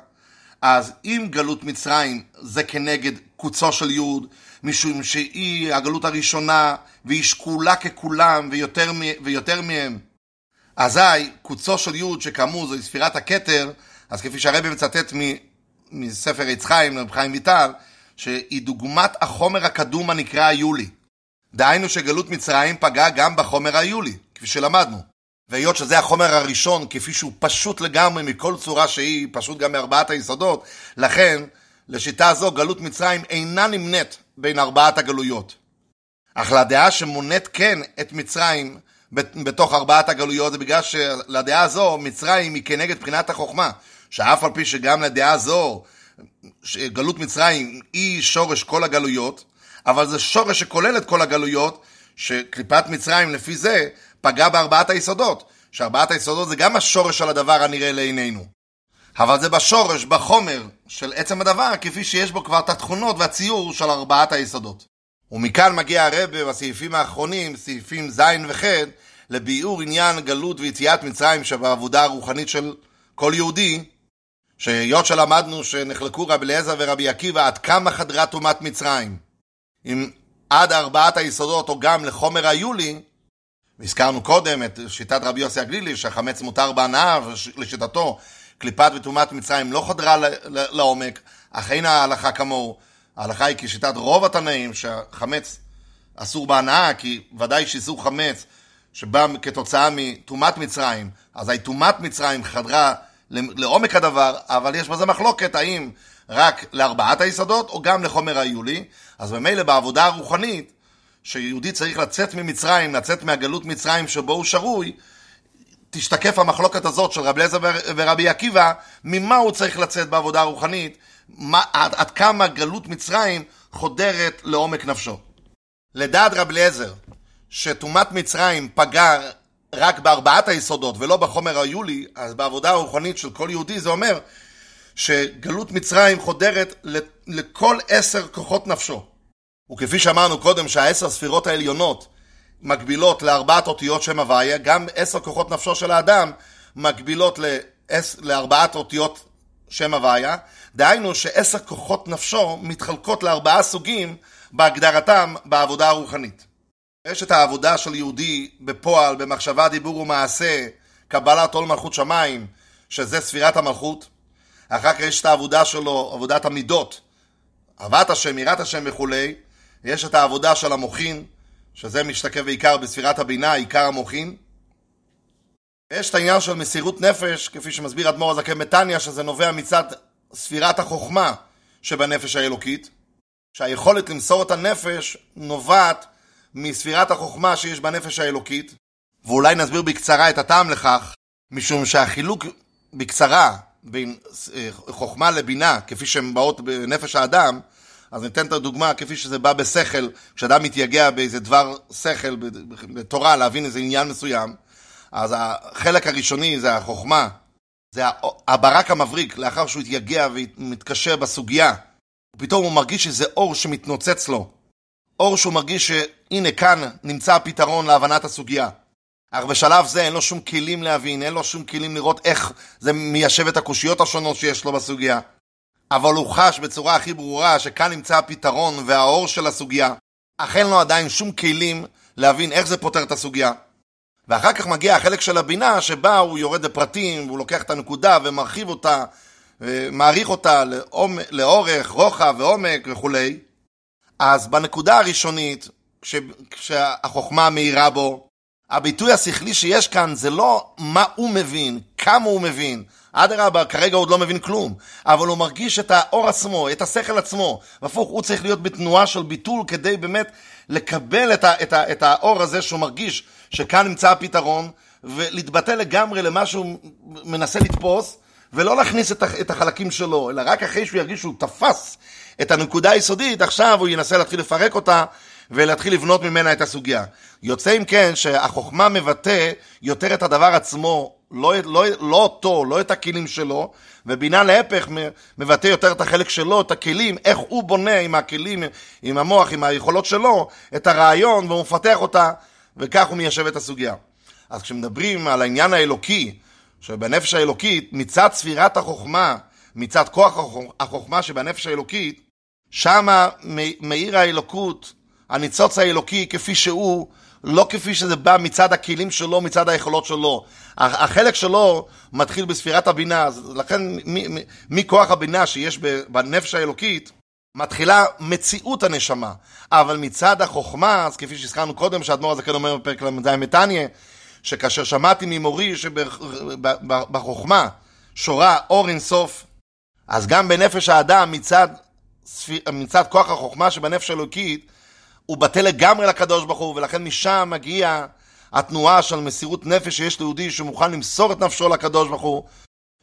אז אם גלות מצרים זה כנגד קוצו של יוד, משום שהיא הגלות הראשונה והיא שקולה ככולם ויותר, ויותר מהם, אזי קוצו של יוד, שכאמור זו ספירת הכתר, אז כפי שהרבי מצטט מספר עץ חיים, רב חיים ויטל, שהיא דוגמת החומר הקדום הנקרא היולי. דהיינו שגלות מצרים פגעה גם בחומר היולי, כפי שלמדנו. והיות שזה החומר הראשון, כפי שהוא פשוט לגמרי מכל צורה שהיא, פשוט גם מארבעת היסודות, לכן, לשיטה זו, גלות מצרים אינה נמנית בין ארבעת הגלויות. אך לדעה שמונית כן את מצרים בתוך ארבעת הגלויות, זה בגלל שלדעה זו, מצרים היא כנגד בחינת החוכמה, שאף על פי שגם לדעה זו, גלות מצרים היא שורש כל הגלויות, אבל זה שורש שכולל את כל הגלויות, שקליפת מצרים לפי זה פגע בארבעת היסודות, שארבעת היסודות זה גם השורש של הדבר הנראה לעינינו. אבל זה בשורש, בחומר של עצם הדבר, כפי שיש בו כבר את התכונות והציור של ארבעת היסודות. ומכאן מגיע הרבה בסעיפים האחרונים, סעיפים ז' וח', לביאור עניין גלות ויציאת מצרים שבעבודה הרוחנית של כל יהודי, שהיות שלמדנו שנחלקו רבי אליעזר ורבי עקיבא עד כמה חדרה טומאת מצרים, אם עד ארבעת היסודות או גם לחומר היולי, והזכרנו קודם את שיטת רבי יוסי הגלילי שהחמץ מותר בהנאה, ולשיטתו קליפת וטומאת מצרים לא חדרה לעומק, אך אין ההלכה כמוהו. ההלכה היא כשיטת רוב התנאים שהחמץ אסור בהנאה, כי ודאי שאיסור חמץ שבא כתוצאה מטומאת מצרים, אז טומאת מצרים חדרה לעומק הדבר, אבל יש בזה מחלוקת האם רק לארבעת היסודות או גם לחומר היולי, אז ממילא בעבודה הרוחנית, שיהודי צריך לצאת ממצרים, לצאת מהגלות מצרים שבו הוא שרוי, תשתקף המחלוקת הזאת של רבי אליעזר ורבי עקיבא, ממה הוא צריך לצאת בעבודה הרוחנית, מה, עד, עד כמה גלות מצרים חודרת לעומק נפשו. לדעת רבי אליעזר, שטומאת מצרים פגע רק בארבעת היסודות ולא בחומר היולי, אז בעבודה הרוחנית של כל יהודי זה אומר שגלות מצרים חודרת לכל עשר כוחות נפשו. וכפי שאמרנו קודם שהעשר ספירות העליונות מקבילות לארבעת אותיות שם הוויה, גם עשר כוחות נפשו של האדם מקבילות לארבעת אותיות שם הוויה, דהיינו שעשר כוחות נפשו מתחלקות לארבעה סוגים בהגדרתם בעבודה הרוחנית. יש את העבודה של יהודי בפועל, במחשבה, דיבור ומעשה, קבלת עול מלכות שמיים, שזה ספירת המלכות. אחר כך יש את העבודה שלו, עבודת המידות, אהבת השם, יראת השם וכולי. יש את העבודה של המוחין, שזה משתקף בעיקר בספירת הבינה, עיקר המוחין. יש את העניין של מסירות נפש, כפי שמסביר אדמו"ר הזקן מתניא, שזה נובע מצד ספירת החוכמה שבנפש האלוקית, שהיכולת למסור את הנפש נובעת מספירת החוכמה שיש בנפש האלוקית, ואולי נסביר בקצרה את הטעם לכך, משום שהחילוק בקצרה בין אה, חוכמה לבינה, כפי שהן באות בנפש האדם, אז ניתן את הדוגמה כפי שזה בא בשכל, כשאדם מתייגע באיזה דבר שכל, בתורה, להבין איזה עניין מסוים, אז החלק הראשוני זה החוכמה, זה הברק המבריק, לאחר שהוא התייגע ומתקשר בסוגיה, פתאום הוא מרגיש שזה אור שמתנוצץ לו, אור שהוא מרגיש שהנה כאן נמצא הפתרון להבנת הסוגיה. אך בשלב זה אין לו שום כלים להבין, אין לו שום כלים לראות איך זה מיישב את הקושיות השונות שיש לו בסוגיה. אבל הוא חש בצורה הכי ברורה שכאן נמצא הפתרון והאור של הסוגיה, אך אין לו עדיין שום כלים להבין איך זה פותר את הסוגיה. ואחר כך מגיע החלק של הבינה שבה הוא יורד לפרטים, והוא לוקח את הנקודה ומרחיב אותה, ומעריך אותה לאורך, רוחב ועומק וכולי. אז בנקודה הראשונית, כשהחוכמה מאירה בו, הביטוי השכלי שיש כאן זה לא מה הוא מבין, כמה הוא מבין. אדרבה, כרגע הוא עוד לא מבין כלום, אבל הוא מרגיש את האור עצמו, את השכל עצמו. והפוך, הוא צריך להיות בתנועה של ביטול כדי באמת לקבל את, ה, את, ה, את האור הזה שהוא מרגיש שכאן נמצא הפתרון, ולהתבטא לגמרי למה שהוא מנסה לתפוס, ולא להכניס את, את החלקים שלו, אלא רק אחרי שהוא ירגיש שהוא תפס את הנקודה היסודית, עכשיו הוא ינסה להתחיל לפרק אותה ולהתחיל לבנות ממנה את הסוגיה. יוצא אם כן שהחוכמה מבטא יותר את הדבר עצמו, לא, לא, לא אותו, לא את הכלים שלו, ובינה להפך מבטא יותר את החלק שלו, את הכלים, איך הוא בונה עם הכלים, עם המוח, עם היכולות שלו, את הרעיון, והוא מפתח אותה, וכך הוא מיישב את הסוגיה. אז כשמדברים על העניין האלוקי, שבנפש האלוקית, מצד ספירת החוכמה, מצד כוח החוכמה שבנפש האלוקית, שמה מאיר האלוקות הניצוץ האלוקי כפי שהוא, לא כפי שזה בא מצד הכלים שלו, מצד היכולות שלו. החלק שלו מתחיל בספירת הבינה, לכן מכוח הבינה שיש בנפש האלוקית, מתחילה מציאות הנשמה. אבל מצד החוכמה, אז כפי שהזכרנו קודם, שהאדמו"ר הזה כן אומר בפרק ל"ז מתניא, שכאשר שמעתי ממורי שבחוכמה שורה אור אינסוף, אז גם בנפש האדם מצד, מצד כוח החוכמה שבנפש האלוקית, הוא בטל לגמרי לקדוש ברוך הוא, ולכן משם מגיע התנועה של מסירות נפש שיש ליהודי שמוכן למסור את נפשו לקדוש ברוך הוא,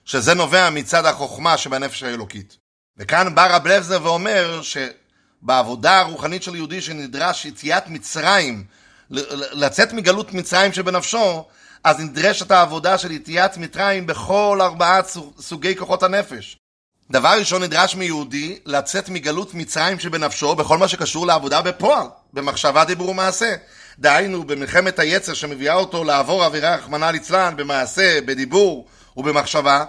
שזה נובע מצד החוכמה שבנפש האלוקית. וכאן בא רב לבזר ואומר שבעבודה הרוחנית של יהודי שנדרש יציאת מצרים, לצאת מגלות מצרים שבנפשו, אז נדרשת העבודה של יציאת מצרים בכל ארבעה סוגי כוחות הנפש. דבר ראשון נדרש מיהודי לצאת מגלות מצרים שבנפשו בכל מה שקשור לעבודה בפועל, במחשבה, דיבור ומעשה. דהיינו, במלחמת היצר שמביאה אותו לעבור עבירה רחמנא ליצלן במעשה, בדיבור ובמחשבה,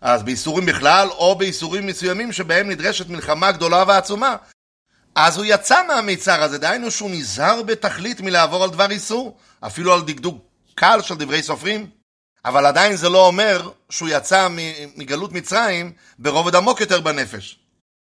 אז באיסורים בכלל, או באיסורים מסוימים שבהם נדרשת מלחמה גדולה ועצומה. אז הוא יצא מהמיצר הזה, דהיינו שהוא נזהר בתכלית מלעבור על דבר איסור, אפילו על דקדוק קל של דברי סופרים. אבל עדיין זה לא אומר שהוא יצא מגלות מצרים ברובד עמוק יותר בנפש.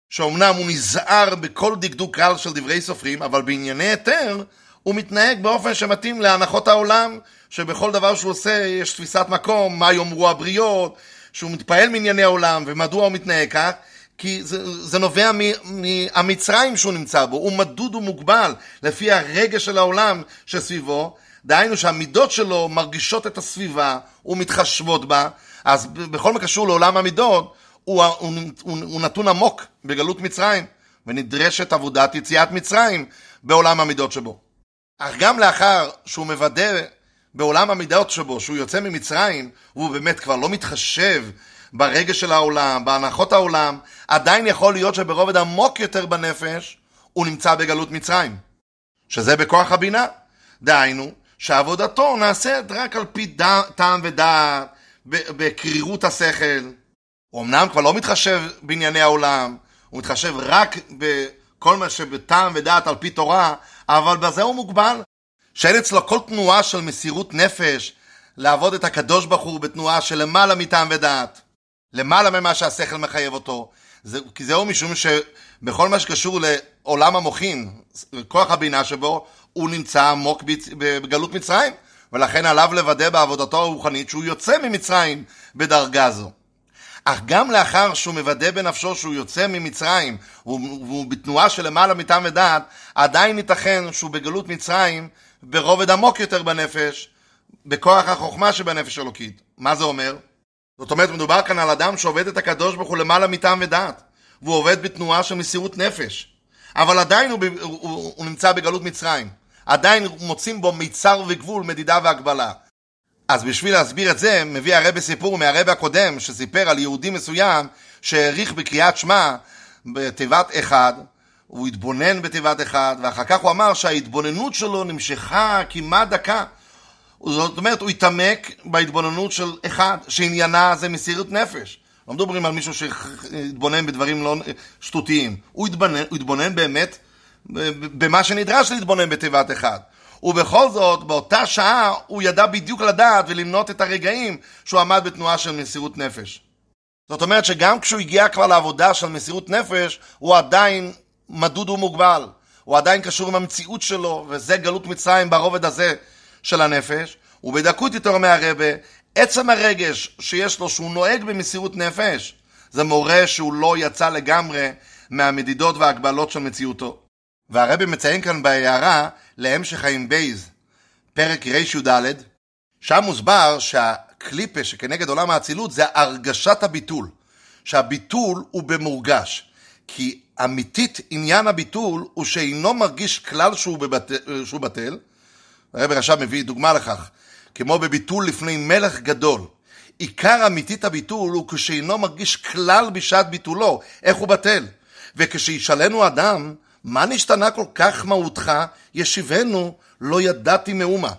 שאומנם הוא נזהר בכל דקדוק קל של דברי סופרים, אבל בענייני היתר הוא מתנהג באופן שמתאים להנחות העולם, שבכל דבר שהוא עושה יש תפיסת מקום, מה יאמרו הבריות, שהוא מתפעל מענייני העולם, ומדוע הוא מתנהג כך? כי זה, זה נובע מהמצרים שהוא נמצא בו, הוא מדוד ומוגבל לפי הרגש של העולם שסביבו, דהיינו שהמידות שלו מרגישות את הסביבה ומתחשבות בה, אז בכל מה קשור לעולם המידות, הוא, הוא, הוא, הוא נתון עמוק בגלות מצרים, ונדרשת עבודת יציאת מצרים בעולם המידות שבו. אך גם לאחר שהוא מוודא בעולם המידות שבו, שהוא יוצא ממצרים, הוא באמת כבר לא מתחשב ברגש של העולם, בהנחות העולם, עדיין יכול להיות שברובד עמוק יותר בנפש, הוא נמצא בגלות מצרים. שזה בכוח הבינה. דהיינו, שעבודתו נעשית רק על פי דה, טעם ודעת, בקרירות השכל. הוא אמנם כבר לא מתחשב בענייני העולם, הוא מתחשב רק בכל מה שבטעם ודעת על פי תורה, אבל בזה הוא מוגבל. שאין אצלו כל תנועה של מסירות נפש לעבוד את הקדוש ברוך הוא בתנועה של למעלה מטעם ודעת, למעלה ממה שהשכל מחייב אותו. זה, כי זהו משום שבכל מה שקשור לעולם המוחין, כוח הבינה שבו, הוא נמצא עמוק בגלות מצרים, ולכן עליו לוודא בעבודתו הרוחנית שהוא יוצא ממצרים בדרגה זו. אך גם לאחר שהוא מוודא בנפשו שהוא יוצא ממצרים, והוא בתנועה של למעלה מטעם ודעת, עדיין ייתכן שהוא בגלות מצרים ברובד עמוק יותר בנפש, בכוח החוכמה שבנפש אלוקית. מה זה אומר? זאת אומרת, מדובר כאן על אדם שעובד את הקדוש ברוך הוא למעלה מטעם ודעת, והוא עובד בתנועה של מסירות נפש. אבל עדיין הוא, הוא, הוא, הוא נמצא בגלות מצרים. עדיין מוצאים בו מיצר וגבול, מדידה והגבלה. אז בשביל להסביר את זה, מביא הרבה סיפור מהרבה הקודם, שסיפר על יהודי מסוים שהעריך בקריאת שמע בתיבת אחד, הוא התבונן בתיבת אחד, ואחר כך הוא אמר שההתבוננות שלו נמשכה כמעט דקה. זאת אומרת, הוא התעמק בהתבוננות של אחד, שעניינה זה מסירות נפש. לא מדברים על מישהו שהתבונן בדברים לא שטותיים. הוא התבונן, הוא התבונן באמת במה שנדרש להתבונן בתיבת אחד. ובכל זאת, באותה שעה הוא ידע בדיוק לדעת ולמנות את הרגעים שהוא עמד בתנועה של מסירות נפש. זאת אומרת שגם כשהוא הגיע כבר לעבודה של מסירות נפש, הוא עדיין מדוד ומוגבל. הוא עדיין קשור עם המציאות שלו, וזה גלות מצרים ברובד הזה של הנפש. ובדקות יותר אומר הרבה, עצם הרגש שיש לו שהוא נוהג במסירות נפש, זה מורה שהוא לא יצא לגמרי מהמדידות וההגבלות של מציאותו. והרבי מציין כאן בהערה להמשך חיים בייז, פרק רי"ד, שם מוסבר שהקליפה שכנגד עולם האצילות זה הרגשת הביטול, שהביטול הוא במורגש, כי אמיתית עניין הביטול הוא שאינו מרגיש כלל שהוא, בבת... שהוא בטל, הרבי עכשיו מביא דוגמה לכך, כמו בביטול לפני מלך גדול. עיקר אמיתית הביטול הוא כשאינו מרגיש כלל בשעת ביטולו, איך הוא בטל. וכשישאלנו אדם, מה נשתנה כל כך מהותך, ישיבנו, לא ידעתי מאומה.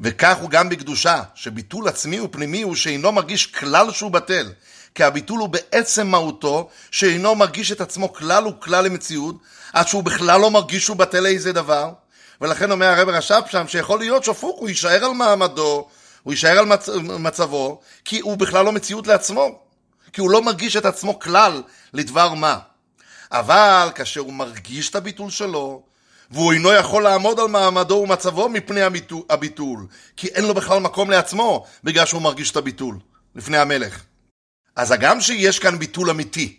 וכך הוא גם בקדושה, שביטול עצמי ופנימי הוא שאינו מרגיש כלל שהוא בטל, כי הביטול הוא בעצם מהותו, שאינו מרגיש את עצמו כלל וכלל למציאות, עד שהוא בכלל לא מרגיש שהוא בטל איזה דבר. ולכן אומר הרב רש"ב שם, שיכול להיות שפוק, הוא יישאר על מעמדו, הוא יישאר על מצ... מצבו, כי הוא בכלל לא מציאות לעצמו, כי הוא לא מרגיש את עצמו כלל לדבר מה. אבל כאשר הוא מרגיש את הביטול שלו, והוא אינו יכול לעמוד על מעמדו ומצבו מפני הביטול, כי אין לו בכלל מקום לעצמו, בגלל שהוא מרגיש את הביטול, לפני המלך. אז הגם שיש כאן ביטול אמיתי,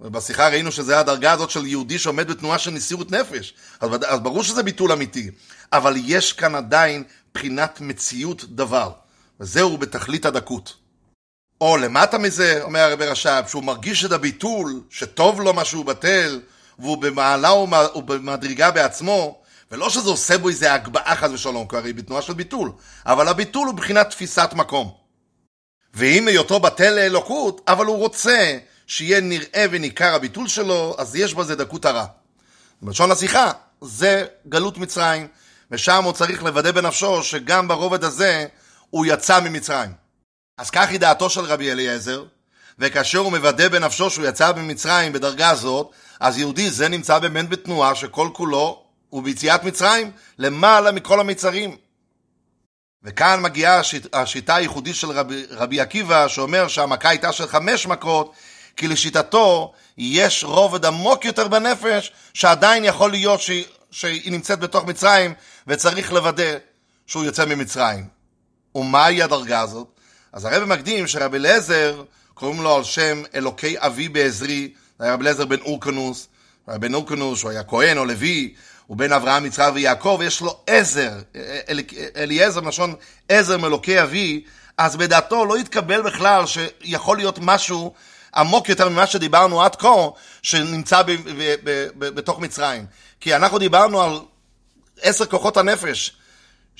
ובשיחה ראינו שזה הדרגה הזאת של יהודי שעומד בתנועה של נסירות נפש, אז, אז ברור שזה ביטול אמיתי, אבל יש כאן עדיין בחינת מציאות דבר, וזהו בתכלית הדקות. או למטה מזה, אומר הרבי רש"ב, שהוא מרגיש את הביטול, שטוב לו מה שהוא בטל, והוא במעלה ובמדרגה בעצמו, ולא שזה עושה בו איזה הגבהה חס ושלום, כי הרי בתנועה של ביטול, אבל הביטול הוא מבחינת תפיסת מקום. ואם היותו בטל לאלוקות, אבל הוא רוצה שיהיה נראה וניכר הביטול שלו, אז יש בזה דקות הרע. בלשון השיחה, זה גלות מצרים, ושם הוא צריך לוודא בנפשו שגם ברובד הזה הוא יצא ממצרים. אז כך היא דעתו של רבי אליעזר, וכאשר הוא מוודא בנפשו שהוא יצא ממצרים בדרגה הזאת, אז יהודי זה נמצא באמת בתנועה שכל כולו הוא ביציאת מצרים למעלה מכל המצרים. וכאן מגיעה השיט, השיטה הייחודית של רבי, רבי עקיבא, שאומר שהמכה הייתה של חמש מכות, כי לשיטתו יש רובד עמוק יותר בנפש, שעדיין יכול להיות ש, שהיא נמצאת בתוך מצרים, וצריך לוודא שהוא יוצא ממצרים. ומהי הדרגה הזאת? אז הרב מקדים שרבי אליעזר, קוראים לו על שם אלוקי אבי בעזרי, זה היה רבי אליעזר בן אורקנוס, בן אורקנוס, הוא היה כהן או לוי, הוא בן אברהם, יצחק ויעקב, ויש לו עזר, אל, אליעזר מלשון עזר מאלוקי אבי, אז בדעתו לא התקבל בכלל שיכול להיות משהו עמוק יותר ממה שדיברנו עד כה, שנמצא ב, ב, ב, ב, בתוך מצרים. כי אנחנו דיברנו על עשר כוחות הנפש,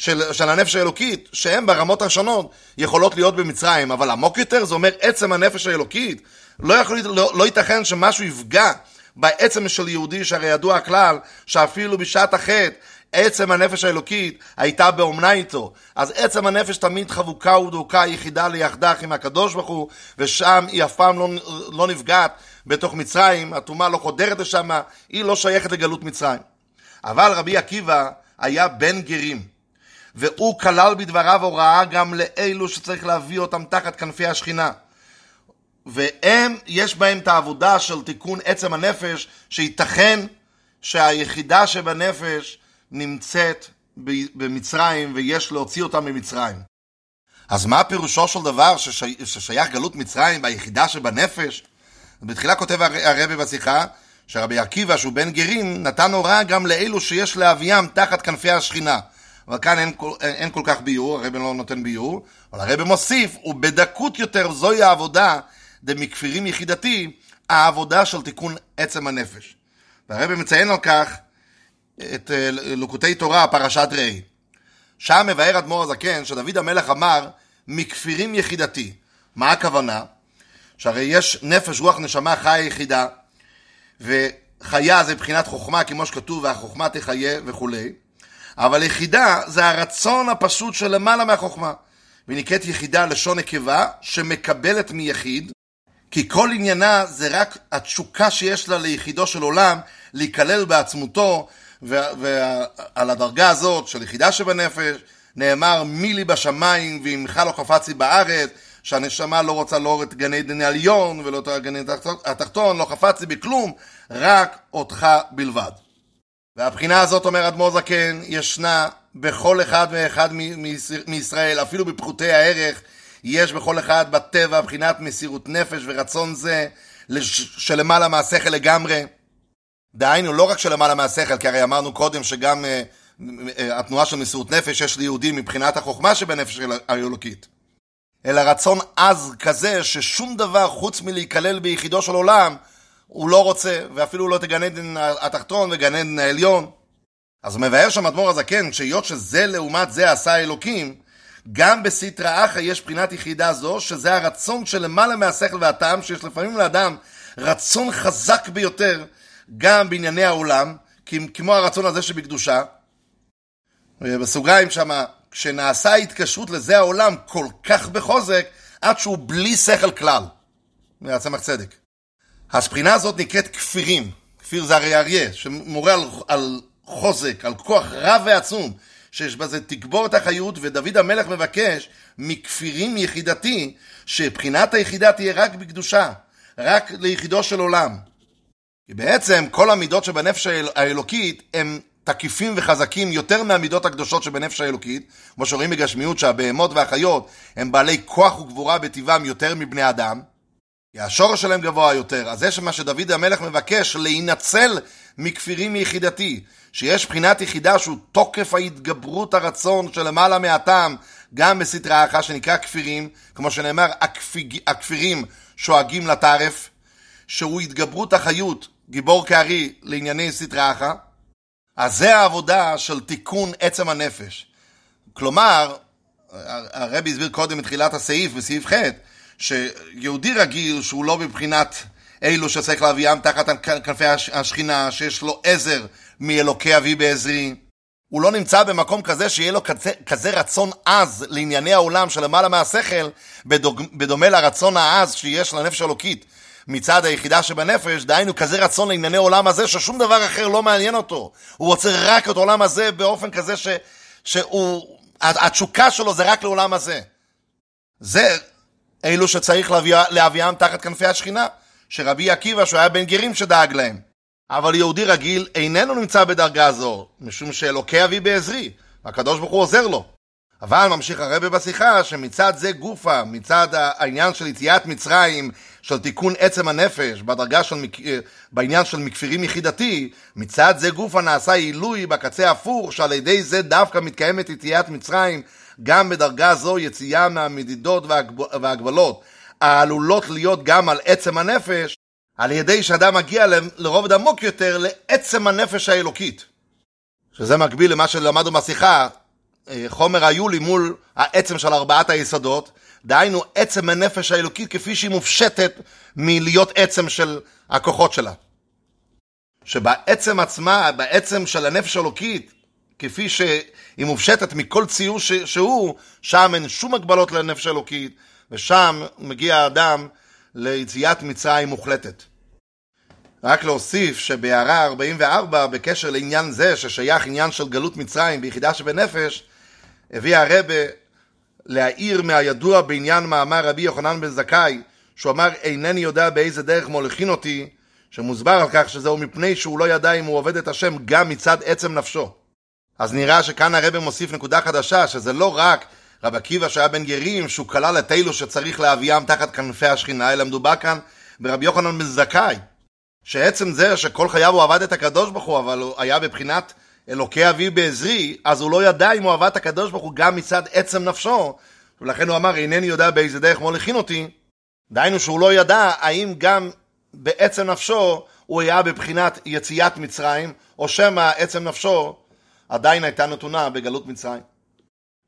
של, של הנפש האלוקית, שהן ברמות השונות יכולות להיות במצרים, אבל עמוק יותר זה אומר עצם הנפש האלוקית. לא, יכול, לא, לא ייתכן שמשהו יפגע בעצם של יהודי, שהרי ידוע הכלל שאפילו בשעת החטא עצם הנפש האלוקית הייתה באומנה איתו. אז עצם הנפש תמיד חבוקה ודוקה, יחידה ליחדך עם הקדוש ברוך הוא, ושם היא אף פעם לא, לא נפגעת בתוך מצרים, הטומאה לא חודרת לשם, היא לא שייכת לגלות מצרים. אבל רבי עקיבא היה בן גרים. והוא כלל בדבריו הוראה גם לאלו שצריך להביא אותם תחת כנפי השכינה. והם, יש בהם את העבודה של תיקון עצם הנפש, שייתכן שהיחידה שבנפש נמצאת במצרים ויש להוציא אותה ממצרים. אז מה פירושו של דבר ששי, ששייך גלות מצרים ביחידה שבנפש? בתחילה כותב הרבי בשיחה שרבי עקיבא שהוא בן גרים נתן הוראה גם לאלו שיש להביאם תחת כנפי השכינה. אבל כאן אין, אין, אין כל כך ביור, הרבי לא נותן ביור, אבל הרבי מוסיף, ובדקות יותר זוהי העבודה דמכפירים יחידתי, העבודה של תיקון עצם הנפש. והרבי מציין על כך את אה, לוקוטי תורה, פרשת ראי. שם מבאר אדמו"ר הזקן שדוד המלך אמר, מכפירים יחידתי. מה הכוונה? שהרי יש נפש, רוח, נשמה, חיה יחידה, וחיה זה מבחינת חוכמה, כמו שכתוב, והחוכמה תחיה וכולי, אבל יחידה זה הרצון הפשוט של למעלה מהחוכמה. ונקראת יחידה לשון נקבה, שמקבלת מיחיד, כי כל עניינה זה רק התשוקה שיש לה ליחידו של עולם, להיכלל בעצמותו, ועל הדרגה הזאת של יחידה שבנפש, נאמר מי לי בשמיים ועמך לא חפצי בארץ, שהנשמה לא רוצה לא את גני עדן העליון ולא את עדן התחתון, לא חפצי בכלום, רק אותך בלבד. והבחינה הזאת, אומר אדמו"ר זקן, ישנה בכל אחד ואחד מישראל, אפילו בפחותי הערך, יש בכל אחד בטבע בחינת מסירות נפש ורצון זה שלמעלה מהשכל לגמרי. דהיינו, לא רק שלמעלה מהשכל, כי הרי אמרנו קודם שגם uh, uh, התנועה של מסירות נפש יש ליהודים מבחינת החוכמה שבנפש האלוקית. אלא רצון עז כזה ששום דבר חוץ מלהיכלל ביחידו של עולם הוא לא רוצה, ואפילו לא את הגן עדן התחתון וגן עדן העליון. אז מבאר שם אדמו"ר הזקן, שהיות שזה לעומת זה עשה אלוקים, גם בסטרא אחא יש בחינת יחידה זו, שזה הרצון שלמעלה מהשכל והטעם, שיש לפעמים לאדם רצון חזק ביותר, גם בענייני העולם, כמו הרצון הזה שבקדושה. בסוגריים שמה, כשנעשה התקשרות לזה העולם כל כך בחוזק, עד שהוא בלי שכל כלל, מהצמח צדק. הספינה הזאת נקראת כפירים, כפיר זה הרי אריה, שמורה על, על חוזק, על כוח רב ועצום, שיש בזה תגבור את החיות, ודוד המלך מבקש מכפירים יחידתי, שבחינת היחידה תהיה רק בקדושה, רק ליחידו של עולם. כי בעצם כל המידות שבנפש האלוקית הם תקיפים וחזקים יותר מהמידות הקדושות שבנפש האלוקית, כמו שרואים בגשמיות שהבהמות והחיות הם בעלי כוח וגבורה בטבעם יותר מבני אדם, כי השורש שלהם גבוה יותר. אז זה מה שדוד המלך מבקש, להינצל מכפירים מיחידתי, שיש בחינת יחידה שהוא תוקף ההתגברות הרצון שלמעלה מהטעם, גם בסטרי האחה שנקרא כפירים, כמו שנאמר, הכפיג, הכפירים שואגים לטרף, שהוא התגברות החיות, גיבור כארי לענייני סטרי האחה. אז זה העבודה של תיקון עצם הנפש. כלומר, הרבי הסביר קודם מתחילת הסעיף, בסעיף ח', שיהודי רגיל שהוא לא בבחינת אלו שצריך להביאם תחת כנפי השכינה, שיש לו עזר מאלוקי אבי בעזרי, הוא לא נמצא במקום כזה שיהיה לו כזה, כזה רצון עז לענייני העולם שלמעלה מהשכל, בדוג, בדומה לרצון העז שיש לנפש האלוקית מצד היחידה שבנפש, דהיינו כזה רצון לענייני עולם הזה ששום דבר אחר לא מעניין אותו. הוא רוצה רק את העולם הזה באופן כזה ש, שהוא, התשוקה שלו זה רק לעולם הזה. זה אלו שצריך להביא, להביאם תחת כנפי השכינה, שרבי עקיבא, שהוא היה בן גרים, שדאג להם. אבל יהודי רגיל איננו נמצא בדרגה זו, משום שאלוקי אבי בעזרי, הקדוש ברוך הוא עוזר לו. אבל ממשיך הרבי בשיחה שמצד זה גופה, מצד העניין של יציאת מצרים, של תיקון עצם הנפש, בדרגה של, בעניין של מכפירים יחידתי, מצד זה גופה נעשה עילוי בקצה הפוך, שעל ידי זה דווקא מתקיימת יציאת מצרים גם בדרגה זו יציאה מהמדידות והגבלות העלולות להיות גם על עצם הנפש, על ידי שאדם מגיע לרובד עמוק יותר לעצם הנפש האלוקית. שזה מקביל למה שלמדנו בשיחה, אה, חומר היולי מול העצם של ארבעת היסודות, דהיינו עצם הנפש האלוקית כפי שהיא מופשטת מלהיות עצם של הכוחות שלה. שבעצם עצמה, בעצם של הנפש האלוקית, כפי שהיא מופשטת מכל ציור ש... שהוא, שם אין שום הגבלות לנפש האלוקית, ושם מגיע האדם ליציאת מצרים מוחלטת. רק להוסיף שבהערה 44, בקשר לעניין זה, ששייך עניין של גלות מצרים ביחידה שבנפש, הביא הרבה להעיר מהידוע בעניין מאמר רבי יוחנן בן זכאי, שהוא אמר אינני יודע באיזה דרך מוליכין אותי, שמוסבר על כך שזהו מפני שהוא לא ידע אם הוא עובד את השם גם מצד עצם נפשו. אז נראה שכאן הרב מוסיף נקודה חדשה, שזה לא רק רב עקיבא שהיה בן גרים, שהוא כלל את אלו שצריך להביאם תחת כנפי השכינה, אלא מדובר כאן ברבי יוחנן בן זכאי, שעצם זה שכל חייו הוא עבד את הקדוש ברוך הוא, אבל הוא היה בבחינת אלוקי אבי בעזרי, אז הוא לא ידע אם הוא עבד את הקדוש ברוך הוא גם מצד עצם נפשו, ולכן הוא אמר, אינני יודע באיזה דרך מוליכין אותי, דהיינו שהוא לא ידע האם גם בעצם נפשו הוא היה בבחינת יציאת מצרים, או שמא עצם נפשו עדיין הייתה נתונה בגלות מצרים.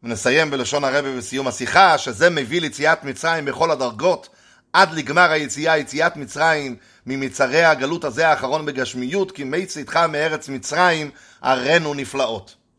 ונסיים בלשון הרבי בסיום השיחה, שזה מביא ליציאת מצרים בכל הדרגות, עד לגמר היציאה, יציאת מצרים ממצרי הגלות הזה האחרון בגשמיות, כי מי צאתך מארץ מצרים, ערינו נפלאות.